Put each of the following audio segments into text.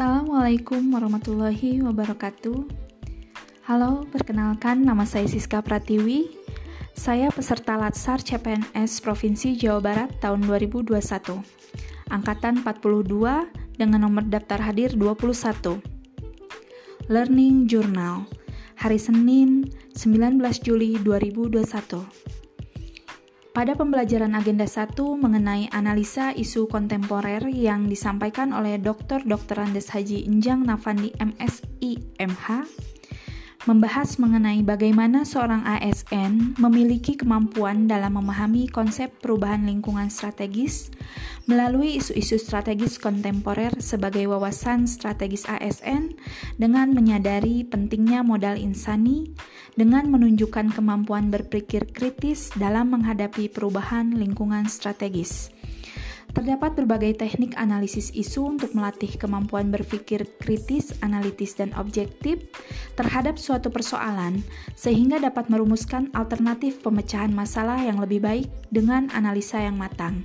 Assalamualaikum warahmatullahi wabarakatuh. Halo, perkenalkan nama saya Siska Pratiwi. Saya peserta Latsar CPNS Provinsi Jawa Barat tahun 2021. Angkatan 42 dengan nomor daftar hadir 21. Learning Journal. Hari Senin, 19 Juli 2021. Pada pembelajaran agenda 1 mengenai analisa isu kontemporer yang disampaikan oleh Dr. Dr. Andes Haji Injang Nafandi MSI MH, membahas mengenai bagaimana seorang ASN memiliki kemampuan dalam memahami konsep perubahan lingkungan strategis melalui isu-isu strategis kontemporer sebagai wawasan strategis ASN dengan menyadari pentingnya modal insani dengan menunjukkan kemampuan berpikir kritis dalam menghadapi perubahan lingkungan strategis. Terdapat berbagai teknik analisis isu untuk melatih kemampuan berpikir kritis, analitis, dan objektif terhadap suatu persoalan, sehingga dapat merumuskan alternatif pemecahan masalah yang lebih baik dengan analisa yang matang.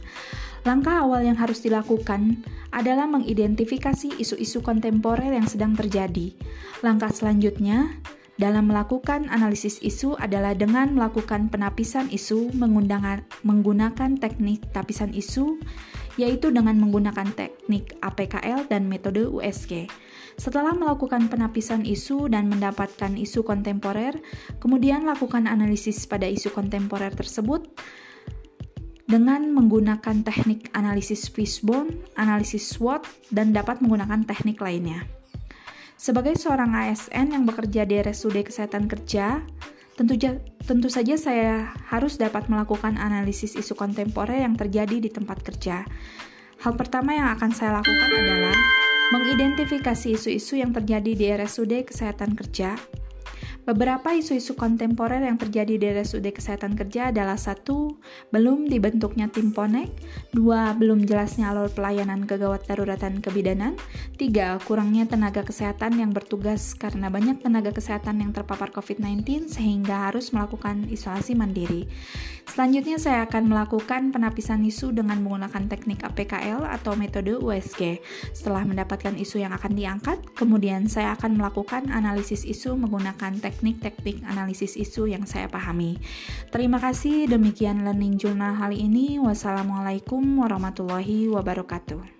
Langkah awal yang harus dilakukan adalah mengidentifikasi isu-isu kontemporer yang sedang terjadi. Langkah selanjutnya dalam melakukan analisis isu adalah dengan melakukan penapisan isu menggunakan teknik tapisan isu yaitu dengan menggunakan teknik APKL dan metode USG. Setelah melakukan penapisan isu dan mendapatkan isu kontemporer, kemudian lakukan analisis pada isu kontemporer tersebut dengan menggunakan teknik analisis fishbone, analisis SWOT, dan dapat menggunakan teknik lainnya. Sebagai seorang ASN yang bekerja di RSUD Kesehatan Kerja, Tentu, tentu saja saya harus dapat melakukan analisis isu kontemporer yang terjadi di tempat kerja. Hal pertama yang akan saya lakukan adalah mengidentifikasi isu-isu yang terjadi di RSUD Kesehatan Kerja Beberapa isu-isu kontemporer yang terjadi di RSUD Kesehatan Kerja adalah satu, belum dibentuknya tim PONEK, dua, belum jelasnya alur pelayanan kegawat daruratan kebidanan, tiga, kurangnya tenaga kesehatan yang bertugas karena banyak tenaga kesehatan yang terpapar COVID-19 sehingga harus melakukan isolasi mandiri. Selanjutnya saya akan melakukan penapisan isu dengan menggunakan teknik APKL atau metode USG. Setelah mendapatkan isu yang akan diangkat, kemudian saya akan melakukan analisis isu menggunakan teknik teknik-teknik analisis isu yang saya pahami. Terima kasih, demikian Learning Journal hari ini. Wassalamualaikum warahmatullahi wabarakatuh.